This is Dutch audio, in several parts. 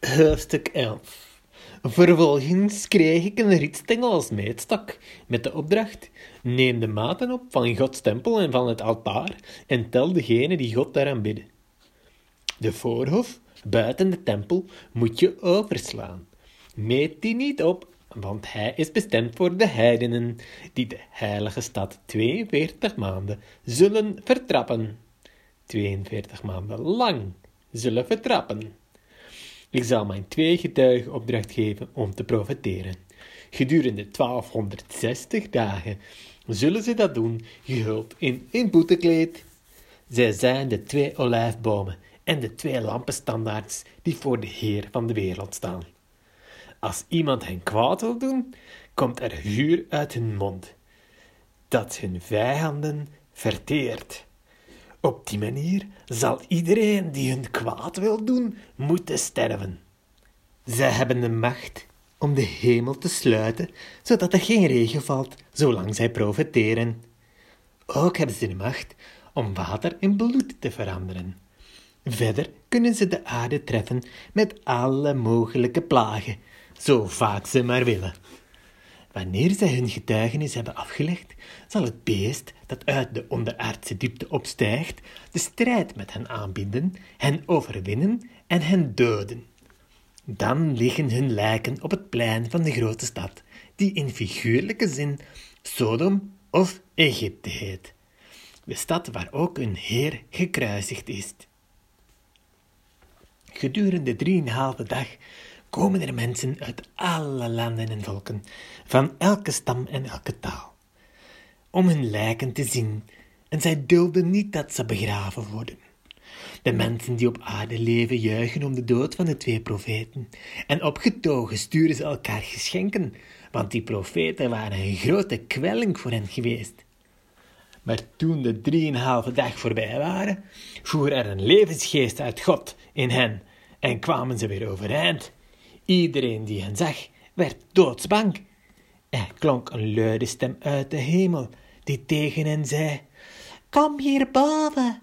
Hoofdstuk 11 Vervolgens kreeg ik een rietstengel als meetstok, met de opdracht: neem de maten op van Gods tempel en van het altaar en tel degene die God daaraan bidden. De voorhof, buiten de tempel, moet je overslaan. Meet die niet op, want hij is bestemd voor de heidenen, die de heilige stad 42 maanden zullen vertrappen. 42 maanden lang zullen vertrappen. Ik zal mijn twee getuigen opdracht geven om te profiteren. Gedurende 1260 dagen zullen ze dat doen, gehuld in een boetekleed. Zij zijn de twee olijfbomen en de twee lampenstandaards die voor de Heer van de wereld staan. Als iemand hen kwaad wil doen, komt er vuur uit hun mond, dat hun vijanden verteert. Op die manier zal iedereen die hun kwaad wil doen, moeten sterven. Zij hebben de macht om de hemel te sluiten, zodat er geen regen valt, zolang zij profiteren. Ook hebben ze de macht om water in bloed te veranderen. Verder kunnen ze de aarde treffen met alle mogelijke plagen, zo vaak ze maar willen. Wanneer zij hun getuigenis hebben afgelegd, zal het beest dat uit de onderaardse diepte opstijgt, de strijd met hen aanbinden, hen overwinnen en hen doden. Dan liggen hun lijken op het plein van de grote stad, die in figuurlijke zin Sodom of Egypte heet, de stad waar ook een Heer gekruisigd is. Gedurende drieënhalve dag komen er mensen uit alle landen en volken, van elke stam en elke taal, om hun lijken te zien, en zij dulden niet dat ze begraven worden. De mensen die op aarde leven juichen om de dood van de twee profeten, en opgetogen sturen ze elkaar geschenken, want die profeten waren een grote kwelling voor hen geweest. Maar toen de drieënhalve dag voorbij waren, voer er een levensgeest uit God in hen, en kwamen ze weer overeind Iedereen die hen zag, werd doodsbang. Er klonk een luide stem uit de hemel, die tegen hen zei: Kom hier boven.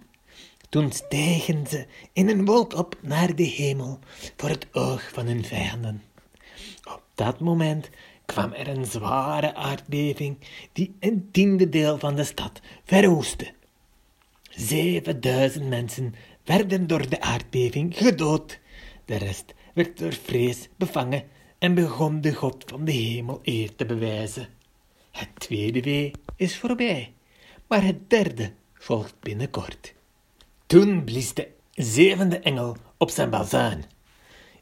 Toen stegen ze in een wolk op naar de hemel, voor het oog van hun vijanden. Op dat moment kwam er een zware aardbeving, die een tiende deel van de stad verwoestte. Zevenduizend mensen werden door de aardbeving gedood, de rest werd door vrees bevangen en begon de God van de hemel eer te bewijzen. Het tweede wee is voorbij, maar het derde volgt binnenkort. Toen blies de zevende engel op zijn bazuin.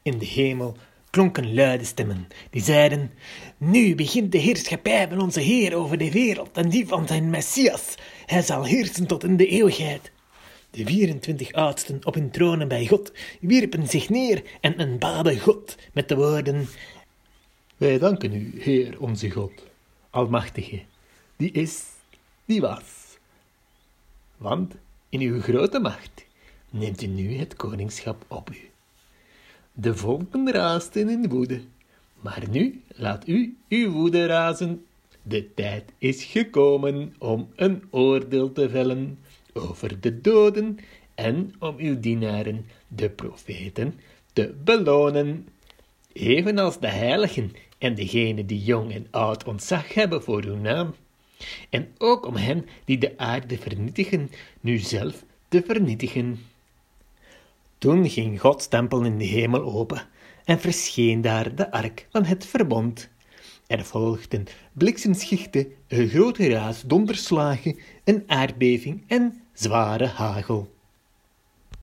In de hemel klonken luide stemmen, die zeiden: Nu begint de heerschappij van onze Heer over de wereld en die van zijn Messias. Hij zal heersen tot in de eeuwigheid. De 24 oudsten op hun tronen bij God wierpen zich neer en aanbaden God met de woorden: Wij danken u, Heer onze God, Almachtige, die is, die was. Want in uw grote macht neemt u nu het koningschap op u. De volken raasten in woede, maar nu laat u uw woede razen. De tijd is gekomen om een oordeel te vellen over de doden en om uw dienaren, de profeten, te belonen, evenals de heiligen en degenen die jong en oud ontzag hebben voor uw naam, en ook om hen die de aarde vernietigen, nu zelf te vernietigen. Toen ging Gods tempel in de hemel open en verscheen daar de ark van het verbond. Er volgden bliksemschichten, een grote raas donderslagen, een aardbeving en zware hagel.